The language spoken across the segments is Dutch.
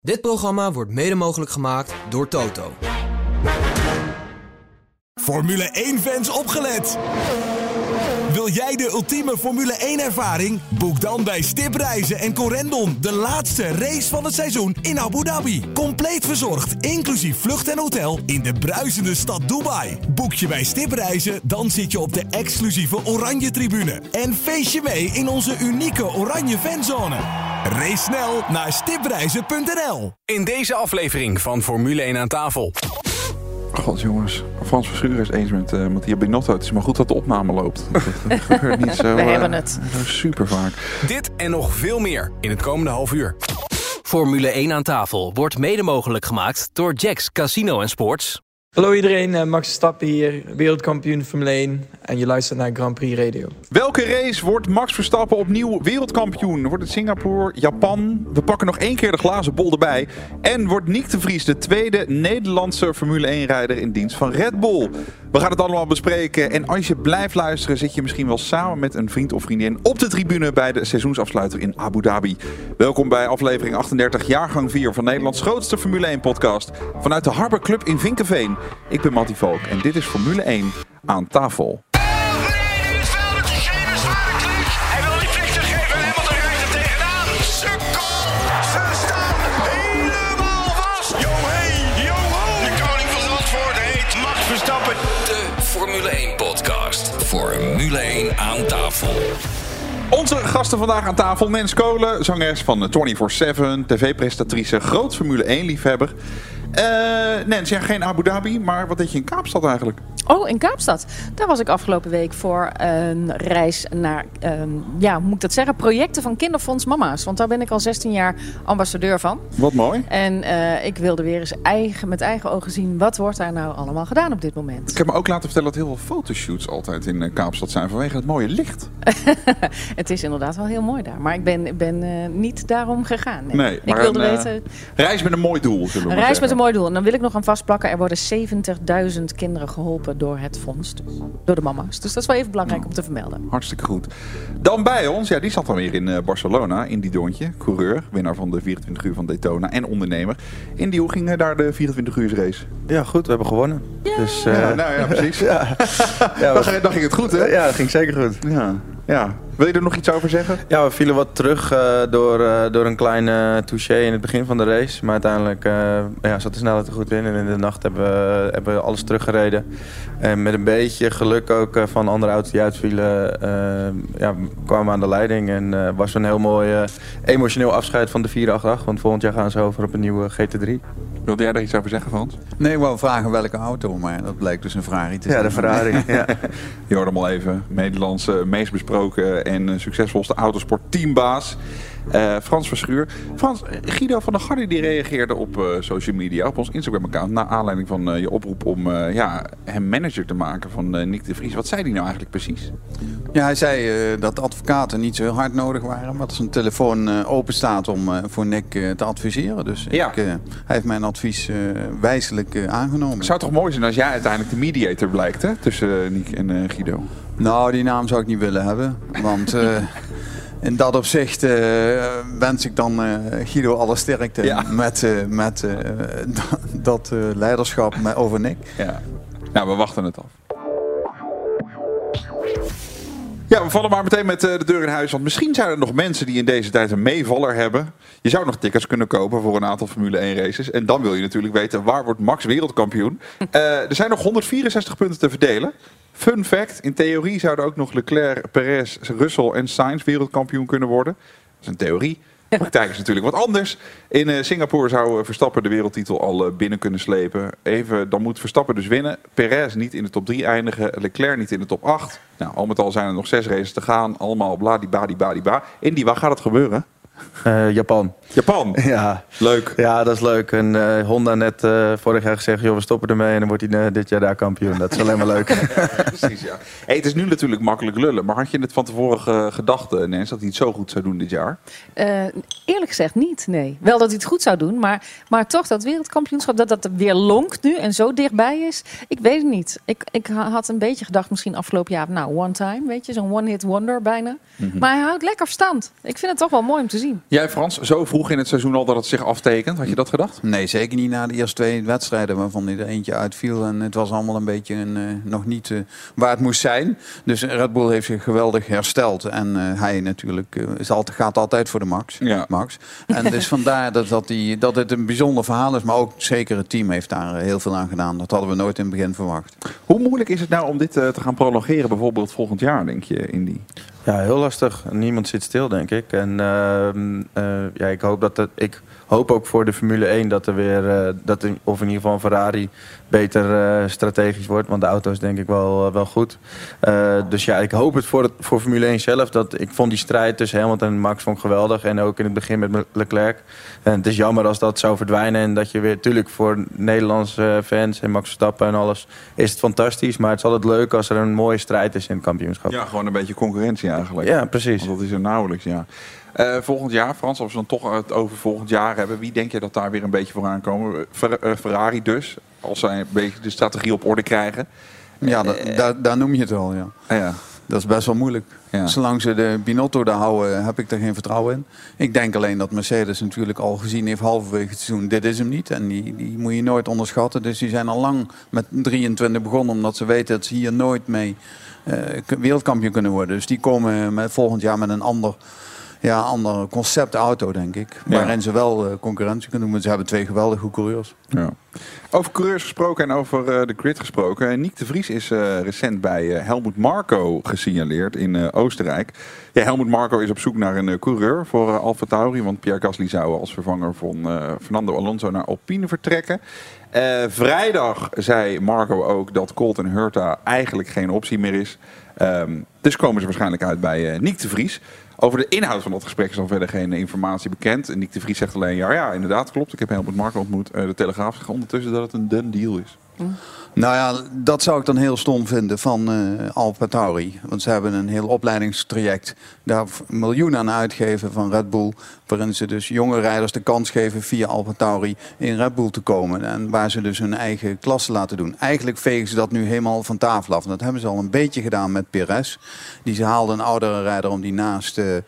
Dit programma wordt mede mogelijk gemaakt door Toto. Formule 1-fans opgelet! Wil jij de ultieme Formule 1-ervaring? Boek dan bij Stip Reizen en Corendon de laatste race van het seizoen in Abu Dhabi. Compleet verzorgd, inclusief vlucht en hotel in de bruisende stad Dubai. Boek je bij Stip Reizen, dan zit je op de exclusieve Oranje Tribune. En feest je mee in onze unieke Oranje Fanzone. Race snel naar stipreizen.nl. In deze aflevering van Formule 1 aan tafel. God jongens, Frans Verschuren is eens met uh, Mattia Binotto. Het is maar goed dat de opname loopt. Dat gebeurt niet zo, We uh, hebben het. zo super vaak. Dit en nog veel meer in het komende half uur. Formule 1 aan tafel wordt mede mogelijk gemaakt door Jacks Casino en Sports. Hallo iedereen, eh, Max Verstappen hier, wereldkampioen Formule 1 en je luistert naar Grand Prix Radio. Welke race wordt Max Verstappen opnieuw wereldkampioen? Wordt het Singapore, Japan? We pakken nog één keer de glazen bol erbij. En wordt Nick de Vries de tweede Nederlandse Formule 1-rijder in dienst van Red Bull? We gaan het allemaal bespreken. En als je blijft luisteren, zit je misschien wel samen met een vriend of vriendin op de tribune bij de seizoensafsluiter in Abu Dhabi. Welkom bij aflevering 38, jaargang 4 van Nederlands grootste Formule 1-podcast. Vanuit de Harbor Club in Vinkenveen. Ik ben Mattie Valk en dit is Formule 1 aan tafel. Tafel. Onze gasten vandaag aan tafel. Nens Kolen, zangeres van 24-7, tv-presentatrice, groot Formule 1-liefhebber. Eh Nens, ja, geen Abu Dhabi, maar wat deed je in Kaapstad eigenlijk? Oh, in Kaapstad. Daar was ik afgelopen week voor een reis naar, ehm, ja, hoe moet ik dat zeggen? Projecten van Kinderfonds Mama's. Want daar ben ik al 16 jaar ambassadeur van. Wat mooi. En eh, ik wilde weer eens eigen, met eigen ogen zien wat wordt daar nou allemaal gedaan op dit moment. Ik heb me ook laten vertellen dat heel veel fotoshoots altijd in eh, Kaapstad zijn vanwege het mooie licht. Het is inderdaad wel heel mooi daar. Maar ik ben, ben niet daarom gegaan. Nee. Nee, ik maar wilde een, weten, Reis met een mooi doel, zullen we maar reis met zeggen. een mooi doel. En dan wil ik nog aan vastplakken. Er worden 70.000 kinderen geholpen door het fonds. Dus, door de mama's. Dus dat is wel even belangrijk om te vermelden. Hartstikke goed. Dan bij ons, ja, die zat dan weer in eh, Barcelona, in die doontje. Coureur, winnaar van de 24 uur van Daytona en ondernemer. In die hoe ging daar de 24 uur race? Ja, goed, we hebben gewonnen. Dus, eh, Ja, nou ja, precies. ja, ja, Dan, we- ging- dan ging het goed, hè? ja, dat ging zeker goed. Ja. ja. Wil je er nog iets over zeggen? Ja, we vielen wat terug eh, door, eh, door een kleine touché in het begin van de race. Maar uiteindelijk eh, ja, zat de snelheid er goed in. En in de nacht hebben we, hebben we alles teruggereden. En met een beetje geluk ook eh, van andere auto's die uitvielen, eh, ja, kwamen we aan de leiding. En eh, was een heel mooi eh, emotioneel afscheid van de 488. Want volgend jaar gaan ze over op een nieuwe GT3. Wilde jij daar iets over zeggen, Frans? Nee, ik wou vragen welke auto, maar dat blijkt dus een Ferrari te Ja, zijn. de Ferrari. ja. Je hoorde hem al even. Nederlandse meest besproken en eh, succesvolste autosport teambaas. eh, Frans Verschuur. Frans, Guido van der Garde die reageerde op eh, social media, op ons Instagram-account, naar aanleiding van je oproep om ja, hem manager te maken van Nick de Vries. Wat zei hij nou eigenlijk precies? Ja, hij zei dat advocaten niet zo heel hard nodig waren, maar dat zijn telefoon open staat om voor Nick te adviseren. Dus Ja. ik, hij heeft mijn advies wijselijk eh, aangenomen. Het zou toch mooi zijn als jij uiteindelijk de mediator blijkt hè, tussen Nick en Guido? Nou, die naam zou ik niet willen hebben, want eh, in dat opzicht eh, wens ik dan eh, Guido alle sterkte Ja. met, met dat, leiderschap met, over Nick. Ja. Nou, we wachten het af. Ja, we vallen maar meteen met eh, de deur in huis. Want misschien zijn er nog mensen die in deze tijd een meevaller hebben. Je zou nog tickets kunnen kopen voor een aantal Formule 1 races. En dan wil je natuurlijk weten, waar wordt Max wereldkampioon? Eh, er zijn nog 164 punten te verdelen. Fun fact, in theorie zouden ook nog Leclerc, Perez, Russell en Sainz wereldkampioen kunnen worden. Dat is een theorie. De praktijk is natuurlijk wat anders. In eh, Singapore zou eh, Verstappen de wereldtitel al eh, binnen kunnen slepen. Even, dan moet Verstappen dus winnen. Perez niet in de top 3 eindigen. Leclerc niet in de top 8. Nou, al met al zijn er nog zes races te gaan. Allemaal bladibadibadiba. Indy, waar gaat het gebeuren? Japan. Japan. Ja. Leuk. Ja, dat is leuk. En eh, Honda net eh, vorig jaar gezegd, joh, we stoppen ermee en dan wordt hij eh, dit jaar daar kampioen. Dat is alleen maar leuk. Precies, ja. Hey, het is nu natuurlijk makkelijk lullen. Maar had je het van tevoren ge- gedacht, Nens, dat hij het zo goed zou doen dit jaar? Eh, eerlijk gezegd niet, nee. Wel dat hij het goed zou doen, maar, maar toch dat wereldkampioenschap, dat dat weer lonkt nu en zo dichtbij is. Ik weet het niet. Ik, ik ha- had een beetje gedacht misschien afgelopen jaar, nou, one time, weet je, zo'n one-hit wonder bijna. Maar hij houdt lekker stand. Ik vind het toch wel mooi om te zien. Jij Frans, zo vroeg vroeg in het seizoen al dat het zich aftekent? Had je dat gedacht? Nee, zeker niet na de eerste twee wedstrijden waarvan hij er eentje uitviel. En het was allemaal een beetje een, eh, nog niet eh, waar het moest zijn. Dus Red Bull heeft zich geweldig hersteld. En eh, hij natuurlijk is altijd, gaat altijd voor de max. Ja. max. En dus vandaar dat, dat, die, dat het een bijzonder verhaal is. Maar ook zeker het team heeft daar heel veel aan gedaan. Dat hadden we nooit in het begin verwacht. Hoe moeilijk is het nou om dit te gaan prolongeren, bijvoorbeeld volgend jaar, denk je, Indy? Ja, heel lastig. Niemand zit stil, denk ik. En ehm, eh, ja, ik hoop dat ik hoop ook voor de Formule 1 dat er weer, eh, dat in, of in ieder geval Ferrari beter eh, strategisch wordt. Want de auto is denk ik wel, eh, wel goed. Eh, dus ja, ik hoop het voor, het voor Formule 1 zelf. Dat, ik vond die strijd tussen Hamilton en Max vond geweldig. En ook in het begin met Leclerc. En het is jammer als dat zou verdwijnen. En dat je weer, natuurlijk voor Nederlandse fans en Max Verstappen en alles, is het fantastisch. Maar het is altijd leuk als er een mooie strijd is in het kampioenschap. Ja, gewoon een beetje concurrentie eigenlijk. Ja, precies. Want dat is er nauwelijks, ja. Eh, volgend jaar, Frans, als we dan toch het over volgend jaar hebben, wie denk je dat daar weer een beetje voor aankomen? Fer- eh, Ferrari dus, als zij een beetje de strategie op orde krijgen. Ja, da- daar, daar noem je het al. Ja. Ah, ja. Dat is best wel moeilijk. Ja. Zolang ze de Binotto daar houden, heb ik er geen vertrouwen in. Ik denk alleen dat Mercedes natuurlijk al gezien heeft halverwege het seizoen, dit is hem niet. En die, die moet je nooit onderschatten. Dus die zijn al lang met 23 begonnen, omdat ze weten dat ze hier nooit mee eh, wereldkampioen kunnen worden. Dus die komen met, volgend jaar met een ander, ja, ander concept auto, denk ik. Ja. Waarin ze wel eh, concurrentie kunnen doen. want Ze hebben twee geweldige coureurs. Ja. Over coureurs gesproken en over eh, de grid gesproken. Nick de Vries is eh, recent bij eh, Helmut Marko gesignaleerd in Oostenrijk. Ja, Helmut Marko is op zoek naar een coureur voor uh, Alfa Tauri. Want Pierre Gasly zou als vervanger van Fernando Alonso naar Alpine vertrekken. Vrijdag zei Marco ook dat Colton Hurta eigenlijk geen optie meer is. Ehm, dus komen ze waarschijnlijk uit bij Nick de Vries. Over de inhoud van dat gesprek is dan verder geen informatie bekend. En Nick de Vries zegt alleen, ja, ja inderdaad, klopt. Ik heb Helmut Marko ontmoet. Eh, de Telegraaf zegt ondertussen dat het een done deal is. Nou ja, dat zou ik dan heel stom vinden van eh Alfa Tauri. Want ze hebben een heel opleidingstraject. Daar miljoenen aan uitgeven van Red Bull. Waarin ze dus jonge rijders de kans geven via Alfa Tauri in Red Bull te komen. En waar ze dus hun eigen klasse laten doen. Eigenlijk vegen ze dat nu helemaal van tafel af. Dat hebben ze al een beetje gedaan met Perez. Die ze haalde een oudere rijder om die naast... eh, eh,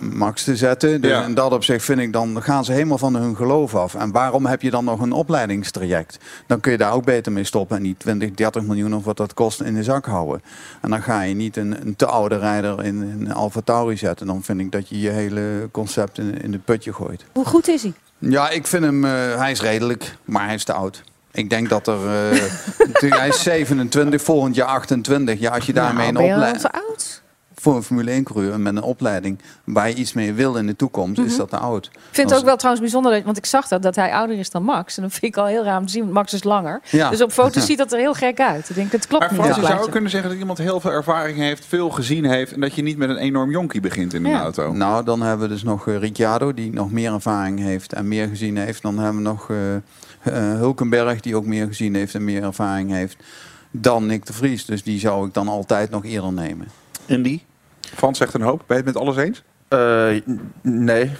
Max te zetten. Dus Ja. in dat opzicht vind ik dan gaan ze helemaal van hun geloof af. En waarom heb je dan nog een opleidingstraject? Dan kun je daar ook beter mee stoppen en die 20, 30 miljoen of wat dat kost in de zak houden. En dan ga je niet een, een te oude rijder in een Alfa Tauri zetten. Dan vind ik dat je je hele concept in, in de putje gooit. Hoe goed is hij? Ja, ik vind hem, eh, hij is redelijk, maar hij is te oud. Ik denk dat er, eh, hij is 27, volgend jaar 28. Ja, als je daarmee Nou, een ben je opleiding te oud? Voor een Formule 1 coureur met een opleiding waar je iets mee wil in de toekomst, is dat te oud. Ik vind het ook wel trouwens bijzonder, want ik zag dat, dat hij ouder is dan Max. En dat vind ik al heel raar om te zien, want Max is langer. Ja. Dus op foto's ziet dat er heel gek uit. Ik denk, het klopt Maar niet. Zou ook kunnen zeggen dat iemand heel veel ervaring heeft, veel gezien heeft. En dat je niet met een enorm jonkie begint in een Ja. auto. Nou, dan hebben we dus nog eh, Ricciardo, die nog meer ervaring heeft en meer gezien heeft. Dan hebben we nog eh, eh, Hulkenberg, die ook meer gezien heeft en meer ervaring heeft. Dan Nick de Vries. Dus die zou ik dan altijd nog eerder nemen. En die? Frans zegt een hoop. Ben je het met alles eens? Eh, nee.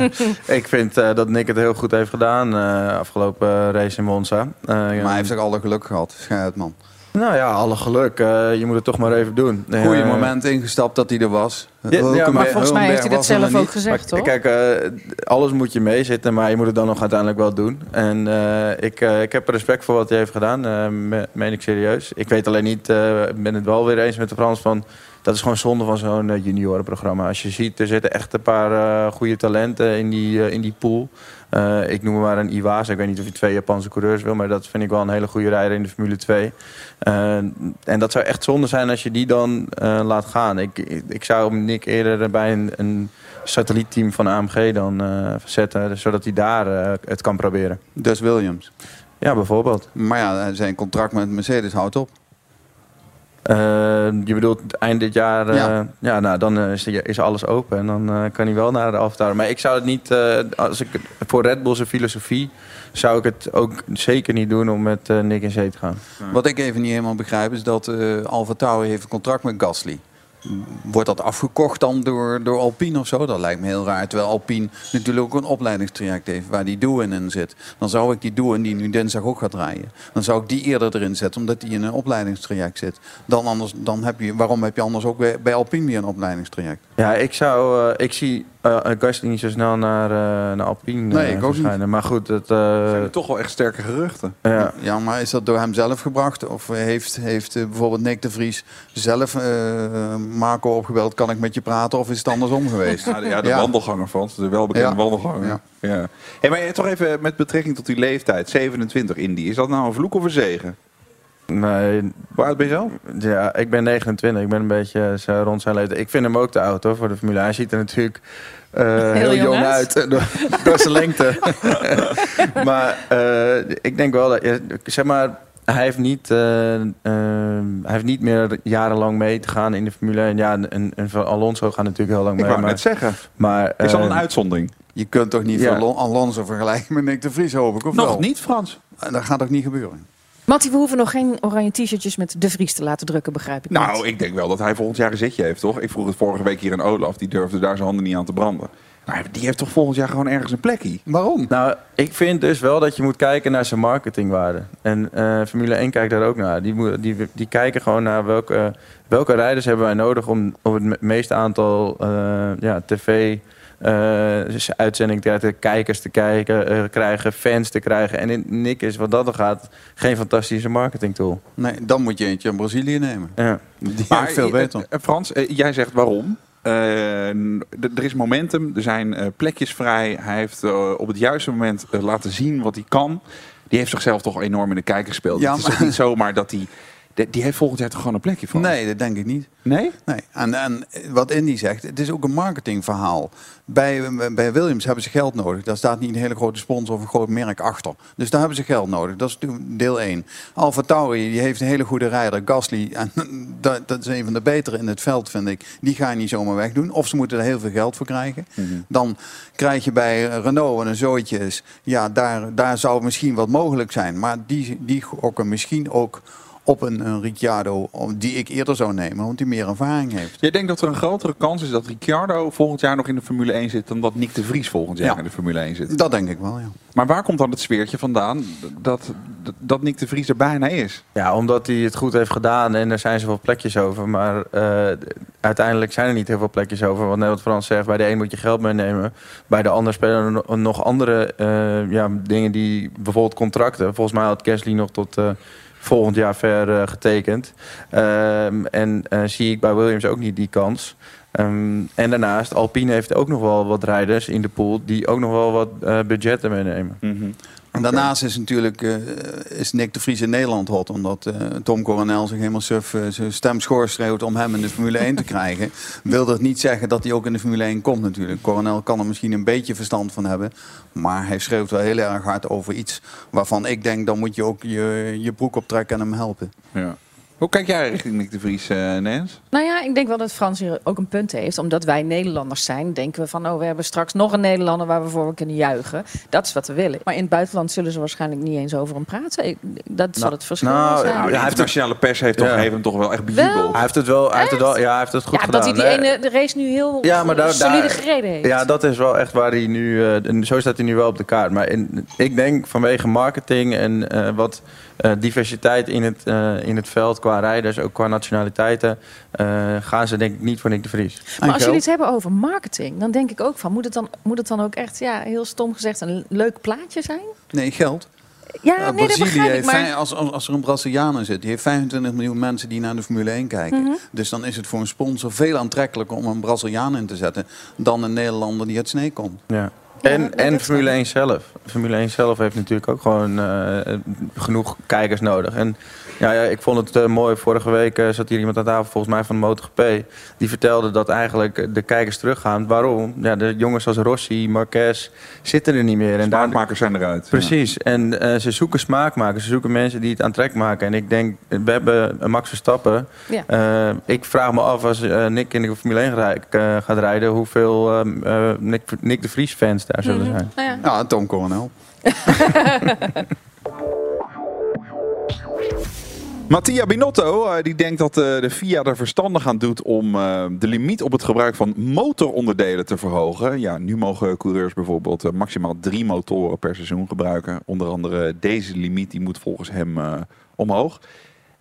ik vind eh, dat Nick het heel goed heeft gedaan eh, afgelopen race in Monza. Eh, Maar hij heeft ook alle geluk gehad, Schuitman. Nou ja, alle geluk. Eh, je moet het toch maar even doen. Goeie moment ingestapt dat hij er was. Ja, maar Volgens mij heeft hij dat zelf niet. ook gezegd, Maar toch? Kijk, eh, alles moet je meezitten, maar je moet het dan nog uiteindelijk wel doen. En eh, ik, eh, ik heb respect voor wat hij heeft gedaan, me- meen ik serieus. Ik weet alleen niet, eh, ik ben het wel weer eens met de Frans van... dat is gewoon zonde van zo'n eh, juniorenprogramma. Als je ziet, er zitten echt een paar eh, goede talenten in die, eh, in die pool. Ik noem maar een Iwasa. Ik weet niet of je twee Japanse coureurs wil, maar dat vind ik wel een hele goede rijder in de Formule 2. Eh, en dat zou echt zonde zijn als je die dan laat gaan. Ik, ik, zou Nick eerder bij een, een satellietteam van AMG dan zetten, zodat hij daar het kan proberen. Dus Williams. Ja, bijvoorbeeld. Maar ja, zijn contract met Mercedes houdt op. Eh, je bedoelt eind dit jaar, eh, Ja. ja. nou, dan eh, is, is alles open en dan eh, kan hij wel naar de Alfa Maar ik zou het niet, eh, als ik voor Red Bull zijn filosofie, zou ik het ook zeker niet doen om met eh, Nick in zee te gaan. Wat ik even niet helemaal begrijp is dat eh Alfa Tauri heeft een contract met Gasly. Wordt dat afgekocht dan door, door Alpine of zo? Dat lijkt me heel raar. Terwijl Alpine natuurlijk ook een opleidingstraject heeft waar die Doen in zit. Dan zou ik die Doen, die nu dinsdag ook gaat rijden, dan zou ik die eerder erin zetten, omdat die in een opleidingstraject zit. Dan anders, dan heb je, waarom heb je anders ook bij, bij Alpine weer een opleidingstraject? Ja, ik zou, eh, ik zie eh Gasly niet zo snel naar, eh, naar Alpine Nee, eh, ik ook niet. verschijnen. Maar goed, het, eh, zijn toch wel echt sterke geruchten. ja. Ja, maar is dat door hem zelf gebracht? Of heeft, heeft eh, bijvoorbeeld Nick de Vries zelf eh, Marco opgebeld? Kan ik met je praten? Of is het andersom geweest? Ja, de, ja, de Ja. wandelganger Frans, de welbekende Ja. wandelganger. Ja. Ja. Hey, maar toch even met betrekking tot die leeftijd, 27 Indy. Is dat nou een vloek of een zegen? Nee, Hoe oud ben je zelf? ja, ik ben 29. Ik ben een beetje eh, zo rond zijn leeftijd. Ik vind hem ook te oud hoor, voor de Formule 1. Hij ziet er natuurlijk eh, heel, jong jong uit. uit, door, door zijn lengte. maar eh, ik denk wel dat, je- zeg maar, hij heeft, niet, hij heeft niet meer jarenlang mee te gaan in de Formule 1. Ja, en, en van Alonso gaat natuurlijk heel lang Ik mee. wou maar, net zeggen. maar, Is dat een uitzondering? Je kunt toch niet Ja. Alon- Alonso vergelijken met Nick de Vries, hoop ik? Of Nog wel? niet, Frans. En Dat gaat ook niet gebeuren. Mattie, we hoeven nog geen oranje t-shirtjes met de Vries te laten drukken, begrijp ik niet. Nou, ik denk wel dat hij volgend jaar een zitje heeft, toch? Ik vroeg het vorige week hier aan Olaf. Die durfde daar zijn handen niet aan te branden. Maar die heeft toch volgend jaar gewoon ergens een plekje? Waarom? Nou, ik vind dus wel dat je moet kijken naar zijn marketingwaarde. En eh, Formule 1 kijkt daar ook naar. Die, die, die kijken gewoon naar welke, welke rijders hebben wij nodig om op het me- meeste aantal eh, ja, tv... eh, uitzending te krijgen, kijkers te kijken, eh, krijgen, fans te krijgen. En in Nick is wat dat er gaat geen fantastische marketing tool. Nee, dan moet je eentje in Brazilië nemen. Ja. Die Maar veel beter. eh, Frans, jij zegt waarom. Er is momentum, er zijn eh, plekjes vrij. Hij heeft eh, op het juiste moment laten zien wat hij kan. Die heeft zichzelf toch enorm in de kijker gespeeld. Ja, het is toch niet zomaar dat hij... Die, die heeft volgend jaar toch gewoon een plekje van? Nee, dat denk ik niet. Nee? Nee. En, en wat Indy zegt, het is ook een marketingverhaal. Bij, bij Williams hebben ze geld nodig. Daar staat niet een hele grote sponsor of een groot merk achter. Dus daar hebben ze geld nodig. Dat is deel 1. Alfa Tauri die heeft een hele goede rijder, Gasly. En dat, dat is een van de betere in het veld, vind ik. Die ga je niet zomaar wegdoen. Of ze moeten er heel veel geld voor krijgen. Dan krijg je bij Renault en een zooitje is... Ja, daar, daar zou misschien wat mogelijk zijn. Maar die, die gokken misschien ook op een, een Ricciardo die ik eerder zou nemen, want die meer ervaring heeft. Jij denkt dat er een grotere kans is dat Ricciardo volgend jaar nog in de Formule 1 zit... dan dat Nick de Vries volgend jaar Ja. in de Formule 1 zit? Dat denk ik wel, ja. Maar waar komt dan het sfeertje vandaan dat, dat, dat Nick de Vries er bijna is? Ja, omdat hij het goed heeft gedaan en er zijn zoveel plekjes over. Maar eh, uiteindelijk zijn er niet heel veel plekjes over. Want net wat Frans zegt, bij de een moet je geld meenemen. Bij de ander spelen er no- nog andere eh, ja, dingen die, bijvoorbeeld contracten. Volgens mij had Gasly nog tot eh, volgend jaar ver eh, getekend. Ehm, en eh, zie ik bij Williams ook niet die kans. Ehm, en daarnaast, Alpine heeft ook nog wel wat rijders in de pool die ook nog wel wat eh, budgetten meenemen. En daarnaast is natuurlijk eh, is Nick de Vries in Nederland hot, omdat eh, Tom Coronel zich helemaal suf eh, zijn stem schoorschreeuwt om hem in de Formule 1 te krijgen. Wil dat niet zeggen dat hij ook in de Formule 1 komt natuurlijk. Coronel kan er misschien een beetje verstand van hebben, maar hij schreeuwt wel heel erg hard over iets waarvan ik denk, dan moet je ook je, je broek optrekken en hem helpen. Ja. Hoe kijk jij richting Nick de Vries, eh Nens? Nou ja, ik denk wel dat Frans hier ook een punt heeft. Omdat wij Nederlanders zijn, denken we van... oh, we hebben straks nog een Nederlander waar we voor we kunnen juichen. Dat is wat we willen. Maar in het buitenland zullen ze waarschijnlijk niet eens over hem praten. Ik- Dat zal het verschil nou, zijn. ja, Nou, de hij heeft internationale pers heeft, toch, Ja. heeft hem toch wel echt bejubeld. Hij heeft het wel, hij heeft het wel, ja, hij heeft het goed ja, gedaan. dat hij die ene de race nu heel Ja, maar daar- solide daar- gereden heeft. Ja, dat is wel echt waar hij nu. eh, en zo staat hij nu wel op de kaart. Maar in, ik denk vanwege marketing en eh, wat eh, diversiteit in het, eh, in het veld qua rijders, ook qua nationaliteiten, eh, gaan ze denk ik niet voor Nick de Vries. Maar als jullie het hebben over marketing, dan denk ik ook van... moet het dan, moet het dan ook echt, ja, heel stom gezegd, een leuk plaatje zijn? Nee, geld. Ja, Uh, nee, dat begrijp ik. Maar als, als, als er een Braziliaan in zit, die heeft 25 miljoen mensen die naar de Formule 1 kijken. Mhm. Dus dan is het voor een sponsor veel aantrekkelijker om een Braziliaan in te zetten dan een Nederlander die uit Snee komt. Ja. En, en Formule snap 1 zelf. Formule 1 zelf heeft natuurlijk ook gewoon eh, genoeg kijkers nodig. En ja, ja ik vond het eh, mooi. Vorige week eh, zat hier iemand aan tafel, volgens mij van de MotoGP. Die vertelde dat eigenlijk de kijkers teruggaan. Waarom? Ja, de jongens als Rossi, Marquez zitten er niet meer. En daar, Smaakmakers zijn eruit. Precies. En eh, ze zoeken smaakmakers. Ze zoeken mensen die het aantrekkelijk maken. En ik denk, we hebben een Max Verstappen. Ja. Eh, ik vraag me af als eh, Nick in de Formule 1 rij- eh, gaat rijden... hoeveel eh, eh, Nick, Nick de Vries fans daar zullen zijn. nou ja, Ja, Tom Coronel. Mattia Binotto eh, die denkt dat eh, de FIA er verstandig aan doet om eh, de limiet op het gebruik van motoronderdelen te verhogen. Ja, nu mogen coureurs bijvoorbeeld maximaal drie motoren per seizoen gebruiken. Onder andere deze limiet die moet volgens hem omhoog.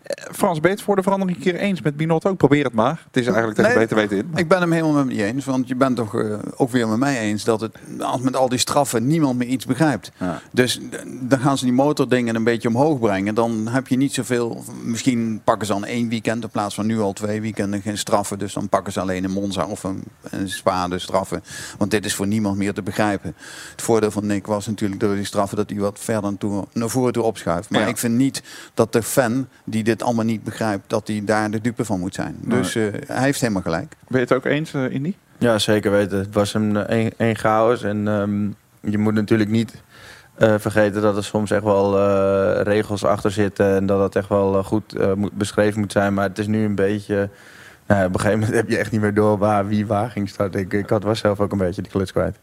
Eh, Frans, het voor de verandering een keer eens met Binot ook? Probeer het maar. Het is eigenlijk tegen Nee, beter weten in. Ik ben hem helemaal met je eens. Want je bent toch eh, ook weer met mij eens dat het als met al die straffen niemand meer iets begrijpt. Ja. Dus eh, dan gaan ze die motordingen een beetje omhoog brengen. Dan heb je niet zoveel. Misschien pakken ze dan één weekend in plaats van nu al twee weekenden geen straffen. Dus dan pakken ze alleen een Monza of een, een Spa de straffen. Want dit is voor niemand meer te begrijpen. Het voordeel van Nick was natuurlijk door die straffen dat hij wat verder toe, naar voren toe opschuift. Maar Ja. ik vind niet dat de fan die dit allemaal niet begrijpt, dat hij daar de dupe van moet zijn. Nee. Dus eh, hij heeft helemaal gelijk. Ben je het ook eens, eh, Indy? Ja, zeker weten. Het was een eh, één één chaos. En ehm, je moet natuurlijk niet eh, vergeten dat er soms echt wel eh, regels achter zitten. En dat het echt wel goed eh, moet, beschreven moet zijn. Maar het is nu een beetje... Nou, op een gegeven moment heb je echt niet meer door waar wie waar ging starten. Ik, ik had was zelf ook een beetje die kluts kwijt.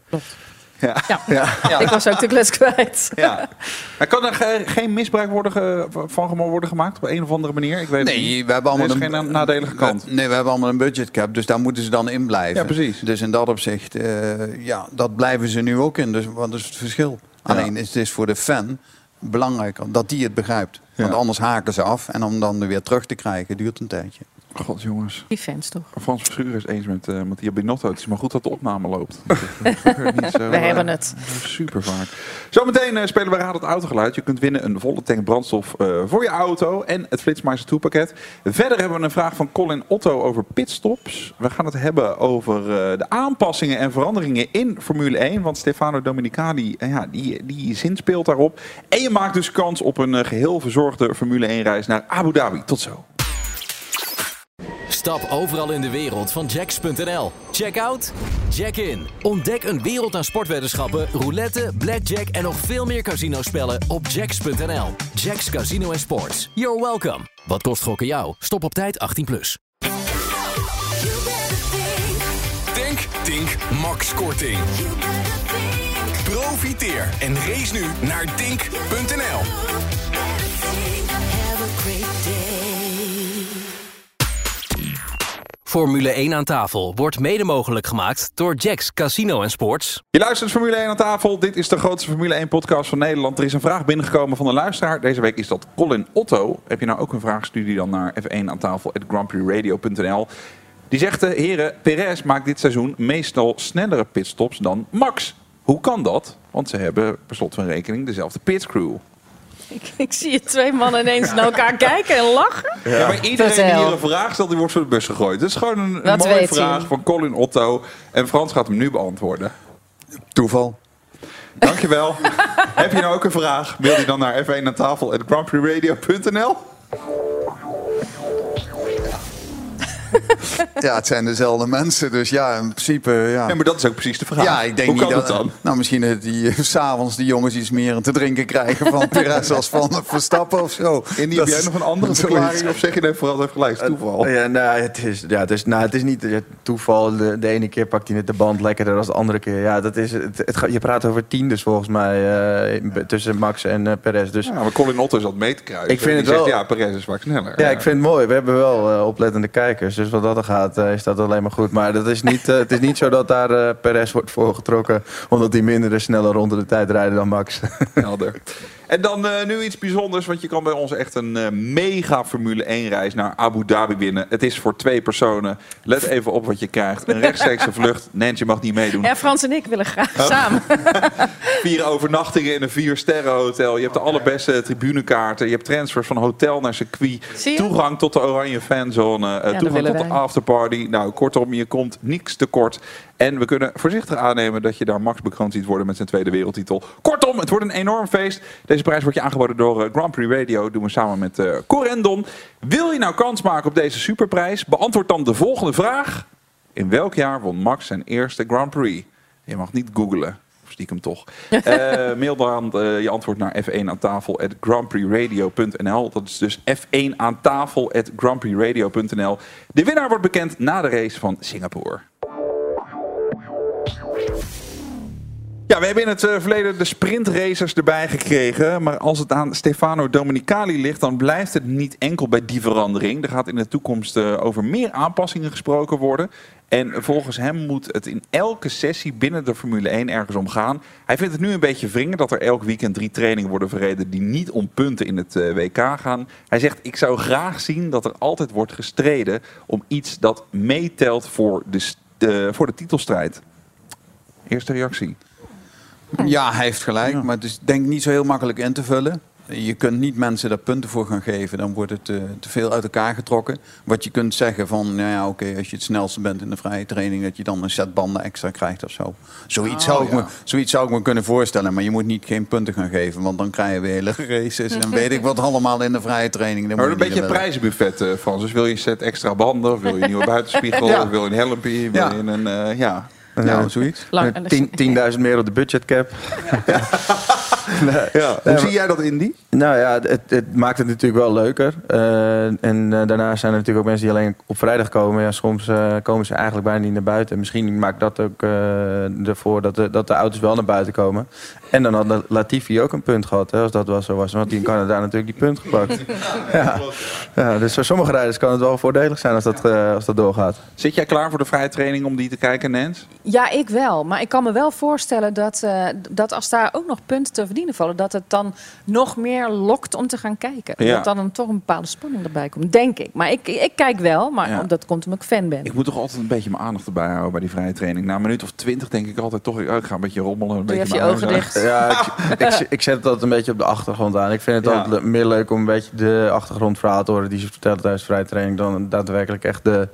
Ja. Ja. Ik was ook de klets kwijt. ja. Maar kan er ge- geen misbruik worden ge- van worden gemaakt op een of andere manier? Ik weet het niet. Nee, we hebben allemaal Er is geen na- nadelige kant. Nee, we hebben allemaal een budgetcap, dus daar moeten ze dan in blijven. Ja, precies. Dus in dat opzicht, eh, ja, dat blijven ze nu ook in. Dus wat is het verschil? Alleen is het is voor de fan belangrijker dat die het begrijpt. Want Ja. anders haken ze af en om dan weer terug te krijgen duurt een tijdje. God, jongens. Die fans toch? Frans Verschuur is eens met uh, Mattia Binotto. Het is maar goed dat de opname loopt. Niet zo, We eh, hebben het. Super vaak. Zometeen eh, spelen we Raad het Autogeluid. Je kunt winnen een volle tank brandstof eh, voor je auto en het Flitsmeister 2 pakket. Verder hebben we een vraag van Colin Otto over pitstops. We gaan het hebben over eh, de aanpassingen en veranderingen in Formule 1. Want Stefano Domenicali, eh, ja, die, die zin speelt daarop. En je maakt dus kans op een eh, geheel verzorgde Formule 1 reis naar Abu Dhabi. Tot zo. Stap overal in de wereld van Jacks.nl. Check out, check in. Ontdek een wereld aan sportweddenschappen, roulette, blackjack en nog veel meer casinospellen op Jacks.nl. Jacks Casino en Sports. You're welcome. Wat kost gokken jou? Stop op tijd 18+. Plus. Denk, Tink, Max Korting. Profiteer en race nu naar Tink.nl. Formule 1 aan tafel wordt mede mogelijk gemaakt door Jacks Casino Sports. Je luistert Formule 1 aan tafel. Dit is de grootste Formule 1 podcast van Nederland. Er is een vraag binnengekomen van een luisteraar. Deze week is dat Colin Otto. Heb je nou ook een vraag? Stuur die dan naar F1 aan tafel. Die zegt, eh, heren, Perez maakt dit seizoen meestal snellere pitstops dan Max. Hoe kan dat? Want ze hebben per slot van rekening dezelfde pitcrew. Ik, ik zie je twee mannen ineens naar elkaar kijken en lachen. Ja. maar iedereen die Vertel. hier een vraag stelt, die wordt voor de bus gegooid. Het is gewoon een, een Dat mooie weet vraag hij. van Colin Otto. En Frans gaat hem nu beantwoorden. Toeval. Dankjewel. Heb je nou ook een vraag? Mail die dan naar f1 aan tafel grandprixradio.nl. Ja, het zijn dezelfde mensen, dus ja, in principe, ja. Ja, maar dat is ook precies de vraag. Ja, ik denk Hoe niet kan dat het dan? Nou, misschien dat die eh, s'avonds die jongens iets meer te drinken krijgen van Perez als van Verstappen of zo. In die heb jij nog een andere verklaring? Of zeg je nee, vooral even gelijk, het is toeval? Ja, nou, het is, ja, het is, nou, het is niet eh, toeval. De, de ene keer pakt hij net de band lekkerder dan de andere keer. Ja, dat is, het, het, je praat over tiendes volgens mij eh, tussen Max en eh, Perez. Dus Ja, maar Colin Otto zat mee te kruisen. Ik vind het zegt, wel- ja, Perez is vaak sneller. Ja, ik vind het mooi. We hebben wel eh, oplettende kijkers. Dus wat dat er gaat, eh, is dat alleen maar goed. Maar dat is niet, eh, het is niet zo dat daar eh Perez wordt voorgetrokken. Omdat hij minder sneller rond de tijd rijden dan Max. Helder. En dan eh, nu iets bijzonders, want je kan bij ons echt een eh, mega Formule 1 reis naar Abu Dhabi winnen. Het is voor twee personen. Let even op wat je krijgt. Een rechtstreekse vlucht. Nentje mag niet meedoen. Ja, Frans en ik willen graag Oh. samen. Vier overnachtingen in een vier sterren hotel. Je hebt de allerbeste tribunekaarten. Je hebt transfers van hotel naar circuit. Toegang tot de oranje fanzone. eh, toegang tot de afterparty. Nou, kortom, je komt niks tekort. En we kunnen voorzichtig aannemen dat je daar Max bekroond ziet worden met zijn tweede wereldtitel. Kortom, het wordt een enorm feest. Deze prijs wordt je aangeboden door eh, Grand Prix Radio. Doen we samen met eh Corendon. Wil je nou kans maken op deze superprijs? Beantwoord dan de volgende vraag. In welk jaar won Max zijn eerste Grand Prix? Je mag niet googlen. Of Stiekem toch. Eh, mail dan je antwoord naar f1 aan tafel at grandprixradio.nl. Dat is dus f1 aan tafel at grandprixradio.nl. De winnaar wordt bekend na de race van Singapore. Ja, we hebben in het eh, verleden de sprintracers erbij gekregen. Maar als het aan Stefano Domenicali ligt, dan blijft het niet enkel bij die verandering. Er gaat in de toekomst eh, over meer aanpassingen gesproken worden. En volgens hem moet het in elke sessie binnen de Formule 1 ergens om gaan. Hij vindt het nu een beetje wringen dat er elk weekend drie trainingen worden verreden die niet om punten in het eh, WK gaan. Hij zegt, ik zou graag zien dat er altijd wordt gestreden om iets dat meetelt voor de, voor de titelstrijd. Eerste reactie. Ja, hij heeft gelijk, maar het is denk ik niet zo heel makkelijk in te vullen. Je kunt niet mensen daar punten voor gaan geven, dan wordt het eh, te veel uit elkaar getrokken. Wat je kunt zeggen van, nou ja, oké, als je het snelste bent in de vrije training, dat je dan een set banden extra krijgt of zo. Zoiets, Oh, zou, ik ja. me, zoiets zou ik me kunnen voorstellen, maar je moet niet geen punten gaan geven, want dan krijgen we hele races en weet ik wat allemaal in de vrije training. Dat Maar moet een je beetje een prijzenbuffet, eh Frans. Dus wil je een set extra banden, of wil je een nieuwe buitenspiegel, Ja. of wil je een helmpje, wil Ja. je een, eh, ja. Ja, zoiets. Lang- en- Tien- 10.000 meer op de budgetcap. ja. Hoe zie jij dat, Indy? Nou ja, het, het maakt het natuurlijk wel leuker. Eh, en eh, daarna zijn er natuurlijk ook mensen die alleen op vrijdag komen. Ja, soms eh, komen ze eigenlijk bijna niet naar buiten. Misschien maakt dat ook eh, ervoor dat de, dat de auto's wel naar buiten komen. En dan had Latifi ook een punt gehad, hè, als dat wel zo was. Want die in Canada natuurlijk die punt gepakt. ja. ja, dus voor sommige rijders kan het wel voordelig zijn als dat, eh, als dat doorgaat. Zit jij klaar voor de vrije training om die te kijken, Nens? Ja, ik wel. Maar ik kan me wel voorstellen dat, eh, dat als daar ook nog punten te verdienen vallen, dat het dan nog meer lokt om te gaan kijken. Ja. Dat dan toch een bepaalde spanning erbij komt, denk ik. Maar ik, ik kijk wel, maar Ja. dat komt omdat ik fan ben. Ik moet toch altijd een beetje mijn aandacht erbij houden bij die vrije training. Na een minuut of twintig denk ik altijd toch, ik ga een beetje rommelen. Een Doe je beetje even je ogen dicht. Ja, ik, ik, ik zet het altijd een beetje op de achtergrond aan. Ik vind het Ja. altijd meer leuk om een beetje de achtergrondverhaal te horen die ze vertellen tijdens vrije training dan daadwerkelijk echt de,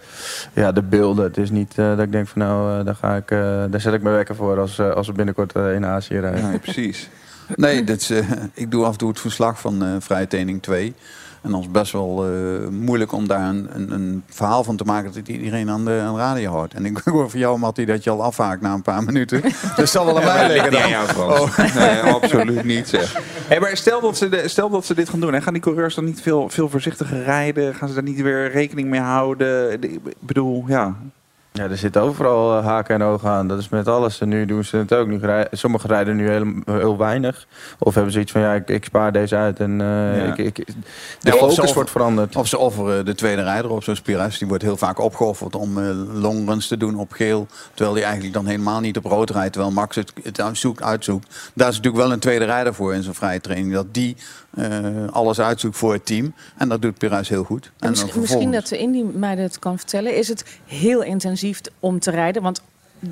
ja, de beelden. Het is niet eh, dat ik denk van nou, eh, daar, ga ik, eh, daar zet ik me wekker voor als, als we binnenkort in Azië rijden. Nee, precies. Nee, dit is, eh, ik doe af en toe het verslag van eh vrije training 2. En dan is het best wel eh, moeilijk om daar een, een, een verhaal van te maken dat iedereen aan de, aan de radio hoort. En ik hoor van jou, Mattie, dat je al afhaakt na een paar minuten. Dus het zal wel aan mij liggen dan. jou, Frans. Nee, absoluut niet zeg. Hey, maar stel dat, ze de- stel dat ze dit gaan doen. Hè, gaan die coureurs dan niet veel, veel voorzichtiger rijden? Gaan ze daar niet weer rekening mee houden? De- Ik bedoel, ja. Ja, er zitten overal eh, haken en ogen aan. Dat is met alles. En nu doen ze het ook. Nu rij- Sommigen rijden nu heel, heel weinig. Of hebben zoiets van, ja, ik, ik spaar deze uit. En eh, Ja. ik, ik, de Ja, ze focus wordt veranderd. Of ze offeren de tweede rijder op, zo'n Pires. Die wordt heel vaak opgeofferd om eh, longruns te doen op geel. Terwijl die eigenlijk dan helemaal niet op rood rijdt. Terwijl Max het, het uitzoekt, uitzoekt. Daar is natuurlijk wel een tweede rijder voor in zo'n vrije training. Dat die eh, alles uitzoekt voor het team. En dat doet Pires heel goed. En misschien, misschien vervolgens- dat de Indy mij dat kan vertellen. Is het heel intensief om te rijden? Want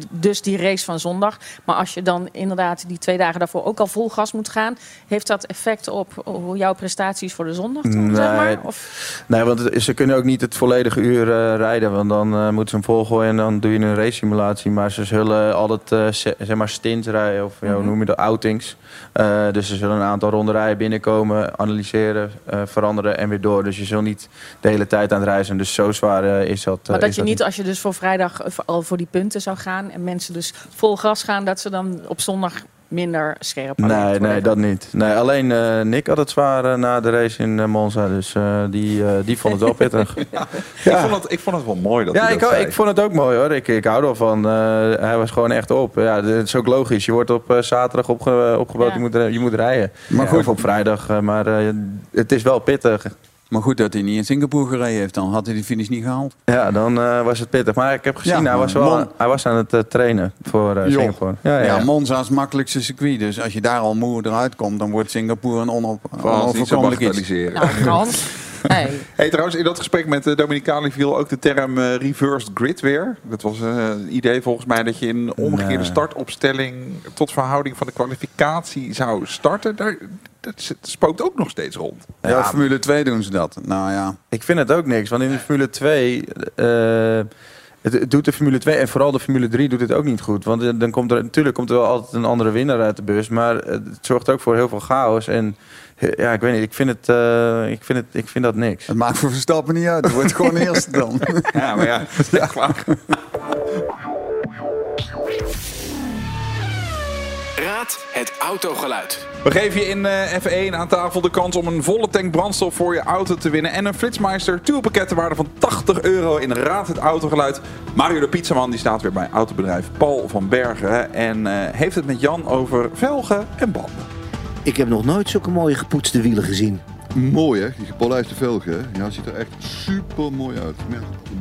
dus die race van zondag. Maar als je dan inderdaad die twee dagen daarvoor ook al vol gas moet gaan... heeft dat effect op hoe jouw prestaties voor de zondag dan, zeg maar? Nee. Of, Nee, want ze kunnen ook niet het volledige uur eh, rijden. Want dan eh, moeten ze hem volgooien en dan doe je een race simulatie. Maar ze zullen altijd eh, se- zeg maar stints rijden. Of hoe noem je dat? Outings. Eh, dus ze zullen een aantal ronden rijden binnenkomen, analyseren, eh, veranderen en weer door. Dus je zult niet de hele tijd aan het reizen. Dus zo zwaar eh, is dat. eh, maar dat je niet, als je dus voor vrijdag eh, al voor die punten zou gaan... en mensen dus vol gas gaan... dat ze dan op zondag minder scherp Nee, nee, dat niet. Nee, alleen eh, Nick had het zwaar eh, na de race in eh, Monza. Dus eh, die, eh, die vond het wel pittig. Ik, vond het, ik vond het wel mooi dat Ja, ik, dat ook- zei. ik vond het ook mooi hoor. Ik, ik hou ervan. Eh, hij was gewoon echt op. Ja, het is ook logisch. Je wordt op zaterdag opge, opgebouwd. Ja. Je, moet, je moet rijden. Maar Ja, goed. Of op vrijdag. maar eh, het is wel pittig. Maar goed dat hij niet in Singapore gereden heeft. Dan had hij die finish niet gehaald. Ja, dan eh, was het pittig. Maar ik heb gezien, Ja, hij, was wel, hij was aan het eh, trainen voor eh. Singapore. Ja, ja, Ja, ja. Monza is het makkelijkste circuit. Dus als je daar al moe eruit komt, dan wordt Singapore een onoverkomelijk iets. Nou, Frans. Hey, trouwens, in dat gesprek met Dominicali viel ook de term eh, reversed grid weer. Dat was een idee volgens mij dat je in een omgekeerde startopstelling tot verhouding van de kwalificatie zou starten. Daar, dat spookt ook nog steeds rond. Ja, Formule 2 doen ze dat. Nou ja, Ik vind het ook niks. Want in de Formule 2... eh, het, het doet de Formule 2 en vooral de Formule 3 doet het ook niet goed. Want dan komt er natuurlijk komt er wel altijd een andere winnaar uit de bus. Maar het zorgt ook voor heel veel chaos. En ja, ik weet niet. Ik vind, het, eh, ik vind, het, ik vind dat niks. het maakt voor Verstappen niet uit. Het wordt gewoon eerste dan. Ja, maar ja, ja. het autogeluid. We geven je in eh, F1 aan tafel de kans om een volle tank brandstof voor je auto te winnen. En een Flitsmeister Tourpakket ter waarde van 80 euro in Raad het Autogeluid. Mario de Pizzaman die staat weer bij autobedrijf Paul van Bergen. hè, En eh, heeft het met Jan over velgen en banden. Ik heb nog nooit zulke mooie gepoetste wielen gezien. Mooi hè, die gepolijste velgen. hè? Ja, ziet er echt super mooi uit.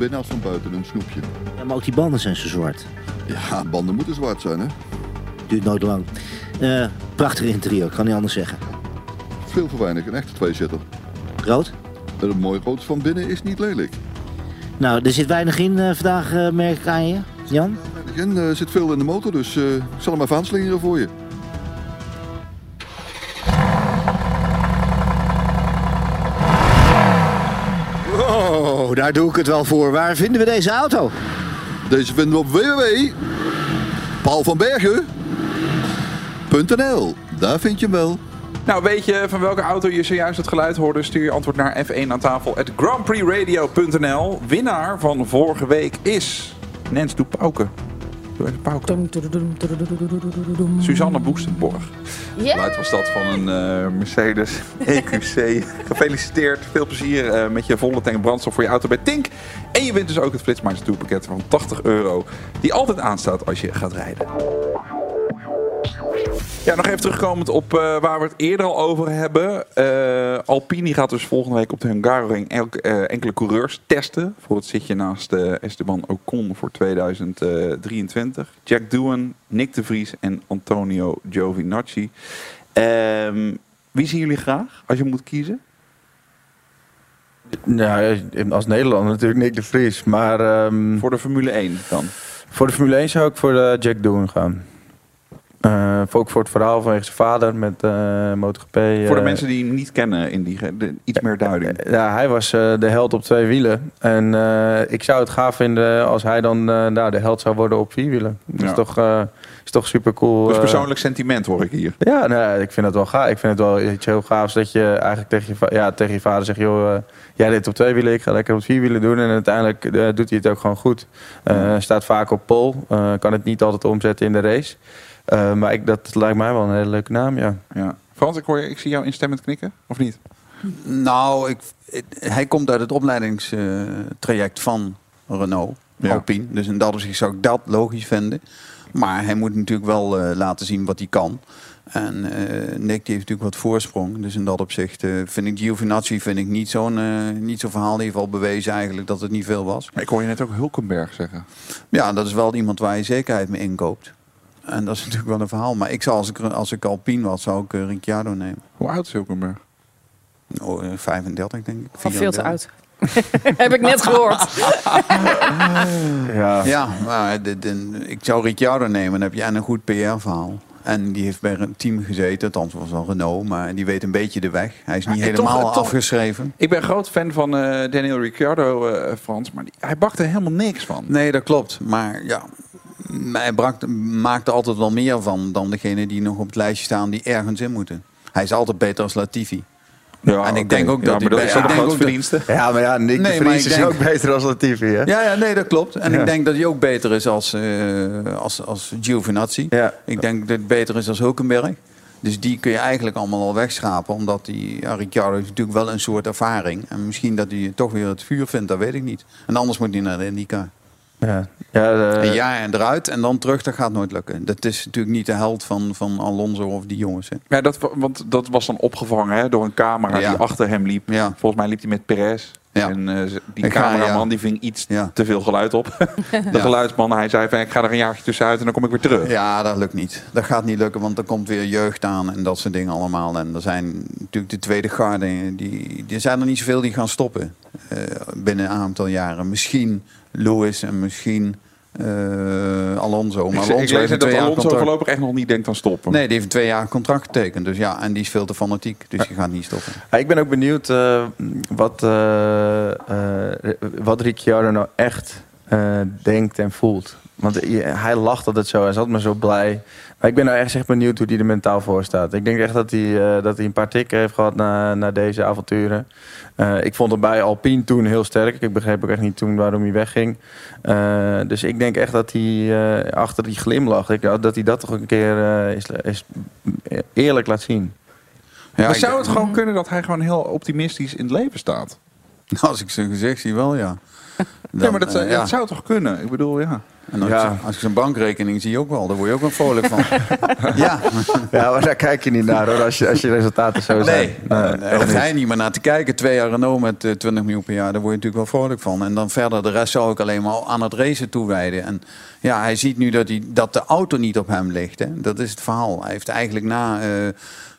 Ja, als van buiten een snoepje. Ja, maar ook die banden zijn zo zwart. Ja, banden moeten zwart zijn hè. Duurt nooit lang. Eh, prachtig interieur, ik kan niet anders zeggen. Veel voor weinig, een echte tweezitter. Rood? En een mooi rood van binnen is niet lelijk. Nou, er zit weinig in eh, vandaag, eh, merk ik aan je. Jan? Er zit veel in de motor, dus ik zal hem even aanslingeren voor je. Oh, daar doe ik het wel voor. Waar vinden we deze auto? Deze vinden we op www.paulvanbergen.nl Daar vind je hem wel. Nou, weet je van welke auto je zojuist het geluid hoorde? Stuur je antwoord naar F1 aan tafel at grandprixradio.nl. Winnaar van vorige week is Nens Doe Pauken. Doe even Pauken. Suzanne Boestenborg. Het geluid was dat van een eh, Mercedes EQC. Gefeliciteerd. Veel plezier eh, met je volle tank brandstof voor je auto bij Tink. En je wint dus ook het Flitsmeister Tourpakket van 80 euro. Die altijd aanstaat als je gaat rijden. Ja, nog even terugkomend op eh, waar we het eerder al over hebben. Eh, Alpine gaat dus volgende week op de Hungaroring elk, eh, enkele coureurs testen. Voor het zitje naast Esteban Ocon voor 2023. Jack Doohan, Nick de Vries en Antonio Giovinazzi. Ehm, wie zien jullie graag als je moet kiezen? Nou, als Nederlander natuurlijk Nick de Vries. Maar, ehm, voor de Formule 1 dan? Voor de Formule 1 zou ik voor Jack Doohan gaan. Eh, ook voor het verhaal van zijn vader met eh MotoGP. Voor de eh, mensen die hem niet kennen, in die, de- iets meer duiding. Ja, hij was de held op twee wielen. En ik zou het gaaf vinden als hij dan nou, de held zou worden op vier wielen. Dat Ja. is, toch, is toch super cool. Dus persoonlijk sentiment hoor ik hier. Ja, nou, ik vind het wel gaaf. Ik vind het wel iets heel gaafs dat je eigenlijk tegen je, ja, tegen je vader zegt... joh, jij deed op twee wielen, ik ga lekker op vier wielen doen. En uiteindelijk doet hij het ook gewoon goed. Staat vaak op pole, eh, kan het niet altijd omzetten in de race. Eh, maar ik, dat lijkt mij wel een hele leuke naam, ja. Ja. Frans, ik, hoor je, ik zie jou instemmend knikken, of niet? Nou, ik, hij komt uit het opleidingstraject van Renault, Ja. Alpine. Dus in dat opzicht zou ik dat logisch vinden. Maar hij moet natuurlijk wel eh, laten zien wat hij kan. En eh, Nick die heeft natuurlijk wat voorsprong. Dus in dat opzicht vind ik Giovinazzi vind ik niet zo'n niet zo'n verhaal. Die heeft al bewezen eigenlijk dat het niet veel was. Maar ik hoor je net ook Hulkenberg zeggen. Ja, dat is wel iemand waar je zekerheid mee inkoopt. En dat is natuurlijk wel een verhaal. Maar ik zou als ik, als ik Alpine was, zou ik eh, Ricciardo nemen. Hoe oud is Hulkenberg? Oh, eh, 35 denk ik. Van veel te 34. oud. Heb ik net gehoord. Ja, Ja, maar de, de- ik zou Ricciardo nemen. Dan heb je en een goed PR-verhaal. En die heeft bij een team gezeten. Althans, was wel Renault. Maar die weet een beetje de weg. Hij is niet Ja, en toch- helemaal toch- afgeschreven. Ik ben groot fan van eh, Daniel Ricciardo, eh, Frans. Maar die, hij bakt er helemaal niks van. Nee, dat klopt. Maar ja, hij brak, maakt er altijd wel meer van dan degene die nog op het lijstje staan die ergens in moeten. Hij is altijd beter als Latifi. Ja, en ik denk ook Ja, dat maar hij dat is bij- ook een verdienste. ja maar ja, Nick Nee, de maar Vries is denk- ook beter als Latifi, hè? Ja, ja, nee, dat klopt. En Ja. ik denk dat hij ook beter is als, eh als, als Giovinazzi. Ja. Ik denk dat het beter is als Hulkenberg. Dus die kun je eigenlijk allemaal al wegschrapen. Omdat die, ja, Ricciardo heeft natuurlijk wel een soort ervaring. En misschien dat hij toch weer het vuur vindt, dat weet ik niet. En anders moet hij naar de IndyCar. Ja, ja, eh, Een jaar en eruit en dan terug, dat gaat nooit lukken. Dat is natuurlijk niet de held van, van Alonso of die jongens. Hè. Ja, dat, want dat was dan opgevangen hè, door een camera Ja. die achter hem liep. Ja. Volgens mij liep hij met Perez. Ja. En eh, die Ik ga, cameraman ja. die ving iets Ja. te veel geluid op. De Ja. geluidsman, hij zei van ik ga er een jaartje tussenuit en dan kom ik weer terug. Ja, dat lukt niet. Dat gaat niet lukken, want er komt weer jeugd aan en dat soort dingen allemaal. En er zijn natuurlijk de tweede garde, die, die zijn er niet zoveel die gaan stoppen binnen een aantal jaren. Misschien Lewis en misschien eh, Alonso. Ik, Maar ik Alonso heeft net dat Alonso contract. voorlopig echt nog niet denkt aan stoppen. Nee, die heeft een twee jaar contract getekend. Dus ja, en die is veel te fanatiek. Dus die gaat niet stoppen. Ja, ik ben ook benieuwd eh, wat, eh, eh, wat Ricciardo nou echt eh, denkt en voelt. Want hij- hij lacht altijd zo, hij is altijd maar zo blij. Ik ben nou echt echt benieuwd hoe hij er mentaal voor staat. Ik denk echt dat hij, eh, dat hij een paar tikken heeft gehad na, na deze avonturen. Eh, ik vond hem bij Alpine toen heel sterk. Ik begreep ook echt niet toen waarom hij wegging. Eh, dus ik denk echt dat hij eh, achter die glimlach... Ik, dat hij dat toch een keer eh, is, is eerlijk laat zien. maar zou het gewoon kunnen dat hij gewoon heel optimistisch in het leven staat? Als ik zijn gezicht zie, wel ja. ja, maar dat, ja, dat zou toch kunnen? Ik bedoel, ja. En als, Ja. je, als je zijn bankrekening zie je ook wel, daar word je ook wel vrolijk van. ja. Ja, maar daar kijk je niet naar hoor, als je, als je resultaten zo zijn. Nee, daar echt hoef niet. meer naar te kijken. Twee jaar Renault met eh, 20 miljoen per jaar, daar word je natuurlijk wel vrolijk van. En dan verder, de rest zou ik alleen maar aan het racen toewijden. En ja, hij ziet nu dat, hij, dat de auto niet op hem ligt. Hè. Dat is het verhaal. Hij heeft eigenlijk na eh,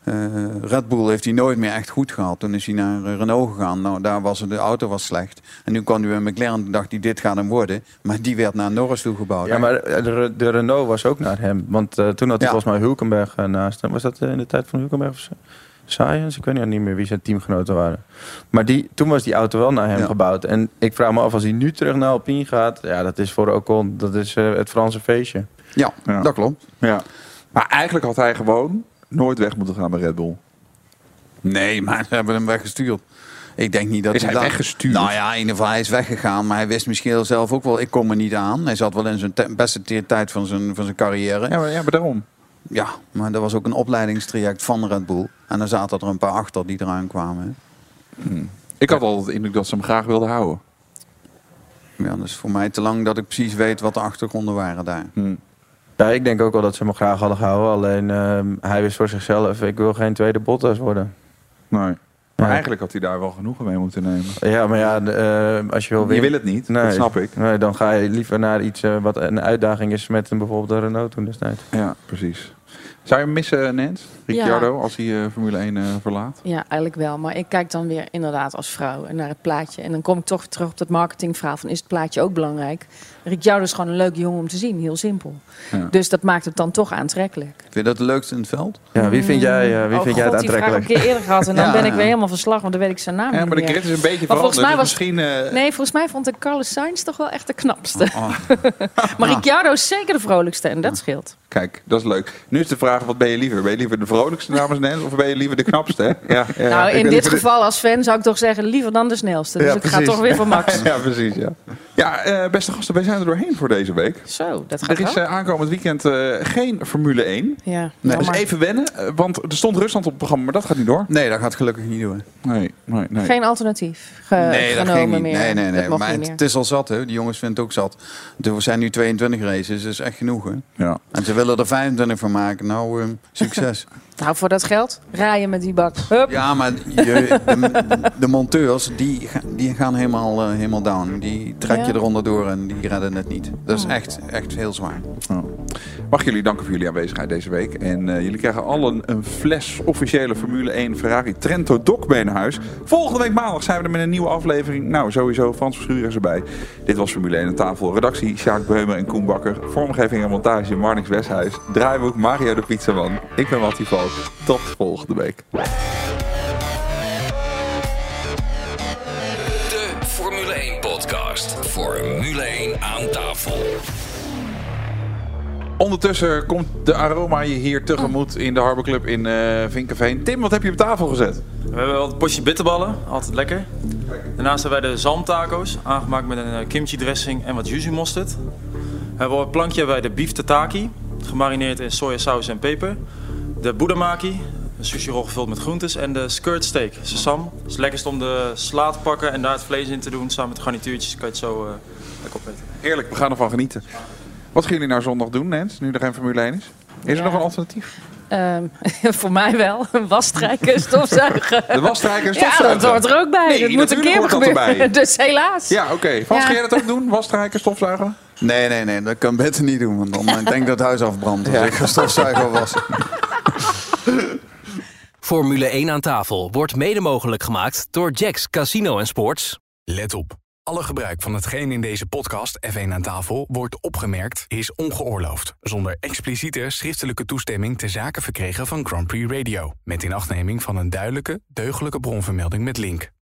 eh, Red Bull heeft hij nooit meer echt goed gehad. Toen is hij naar eh, Renault gegaan. Nou, daar was de auto was slecht. En nu kwam hij bij McLaren en dacht hij, dit gaat hem worden. Maar die werd naar Norris toegebouwd. Ja, maar de, de Renault was ook naar hem. Want eh, toen had hij Ja. volgens mij Hulkenberg eh, naast hem. Was dat eh, in de tijd van Hulkenberg of? Science? Ik weet niet meer wie zijn teamgenoten waren. Maar die, toen was die auto wel naar hem Ja. gebouwd. En ik vraag me af, als hij nu terug naar Alpine gaat... Ja, dat is voor Ocon, dat is het Franse feestje. Ja, Ja. dat klopt. ja. Maar eigenlijk had hij gewoon nooit weg moeten gaan bij Red Bull. Nee, maar ze hebben hem weggestuurd. Ik denk niet dat Is hij dat- weggestuurd? Nou ja, in ieder geval hij is weggegaan, maar hij wist misschien zelf ook wel, ik kom er niet aan. Hij zat wel in zijn te- beste te- tijd van zijn, van zijn carrière. Ja, maar, ja, maar daarom. Ja, maar dat was ook een opleidingstraject van Red Bull. En dan zaten er een paar achter die eraan kwamen. hè. Ik had altijd de indruk dat ze hem graag wilden houden. Ja, dat is voor mij te lang dat ik precies weet wat de achtergronden waren daar. Ja, ik denk ook wel dat ze hem graag hadden gehouden. Alleen ehm, hij wist voor zichzelf, ik wil geen tweede Bottas worden. Nee. Maar Ja. eigenlijk had hij daar wel genoegen mee moeten nemen. Ja, maar ja, de, eh, als je wil Je wil het niet, dat snap ik. Nee, dan ga je liever naar iets eh, wat een uitdaging is met een, bijvoorbeeld een Renault toen destijds. Ja, precies. Zou je hem missen, Nens? Ricciardo, als hij eh, Formule 1 eh, verlaat? Ja, eigenlijk wel. Maar ik kijk dan weer inderdaad als vrouw naar het plaatje. En dan kom ik toch weer terug op dat marketingverhaal van is het plaatje ook belangrijk? Ricciardo is gewoon een leuke jongen om te zien, heel simpel. Ja. Dus dat maakt het dan toch aantrekkelijk. Vind je dat het leukste in het veld? Ja, wie vind jij, eh, wie oh vind jij het die vraag heb ik aantrekkelijk? een keer eerder gehad en dan Ja. ben ik weer helemaal verslag, want dan weet ik zijn naam Ja, niet maar de grid is een beetje Maar volgens veranderd. mij dus was- misschien... eh, Nee, volgens mij vond ik Carlos Sainz toch wel echt de knapste. Oh. maar Ricciardo is zeker de vrolijkste en dat scheelt. Kijk, dat is leuk. Nu is de vraag, wat ben je liever? Ben je liever de vrolijkste namens Nens of ben je liever de knapste? Hè? Ja, ja, nou, in dit de- geval als fan zou ik toch zeggen liever dan de snelste. Dus Ja, ik ga toch weer voor Max. Ja, precies. Ja, ja eh, beste gasten, wij zijn er doorheen voor deze week. Zo, dat gaat Er is eh, aankomend weekend eh, geen Formule 1. Ja, Dus jammer. even wennen, want er stond Rusland op het programma, maar dat gaat niet door. Nee, dat gaat gelukkig niet door. Nee, nee, nee. Geen alternatief ge- nee, dat genomen ging niet. meer. Nee, nee, Dat nee. Maar het, meer. het is al zat, hè. Die jongens vinden het ook zat. Er zijn nu 22 races, dat is echt genoeg, hè. Ja. En ze willen er 25 van maken. Nou, succes. Nou, voor dat geld rijden met die bak. Hup. ja, maar je, de, de monteurs, die, die gaan helemaal, eh, helemaal down. Die trek je Ja. eronder door en die redden het niet. Dat is Oh. echt, echt heel zwaar. Mag ik jullie danken voor jullie aanwezigheid deze week. En eh, jullie krijgen allen een fles officiële Formule 1 Ferrari Trento Doc mee naar huis. Volgende week maandag zijn we er met een nieuwe aflevering. Nou, sowieso Frans Verschuur is erbij. Dit was Formule 1 aan tafel. Redactie Sjaak Beumer en Koen Bakker. Vormgeving en montage Marnix Westhuis. Draaiboek Mario de Pizzaman. Ik ben Mattie Tot volgende week. De Formule 1 podcast. Formule 1 aan tafel. Ondertussen komt de aroma je hier tegemoet in de Harbor Club in eh Vinkenveen. Tim, wat heb je op tafel gezet? We hebben wel een potje bitterballen, altijd lekker. Daarnaast hebben wij de zalmtaco's, aangemaakt met een eh, kimchi dressing en wat yuzu mosterd. We hebben op het plankje hebben wij de beef tataki, gemarineerd in sojasaus en peper. De budamaki, een sushi rol gevuld met groentes. En de skirt steak, sesam. Het is lekkerst om de sla te pakken en daar het vlees in te doen. Samen met de garnituurtjes kan je het zo eh, lekker opeten. Heerlijk, we gaan ervan genieten. Wat gaan jullie nou zondag doen, Nens, nu er geen Formule 1 is? Is er Ja. nog een alternatief? Ehm, voor mij wel. Wasstrijken, stofzuigen. De wasstrijken en Ja, stofzuigen? dat hoort er ook bij. Nee, dat moet een keer gebeuren. Dus helaas. Ja, oké. Frans, Ja. ga jij dat ook doen? Wasstrijken, stofzuigen? Nee, nee, nee. Dat kan beter niet doen. Want dan denk ik dat het huis afbrandt. Als Ja. ik ga stofzuigen wassen. Formule 1 aan tafel wordt mede mogelijk gemaakt door Jacks Casino en Sports. Let op. Alle gebruik van hetgeen in deze podcast F1 aan tafel wordt opgemerkt is ongeoorloofd. Zonder expliciete schriftelijke toestemming te zaken verkregen van Grand Prix Radio. Met inachtneming van een duidelijke, deugdelijke bronvermelding met link.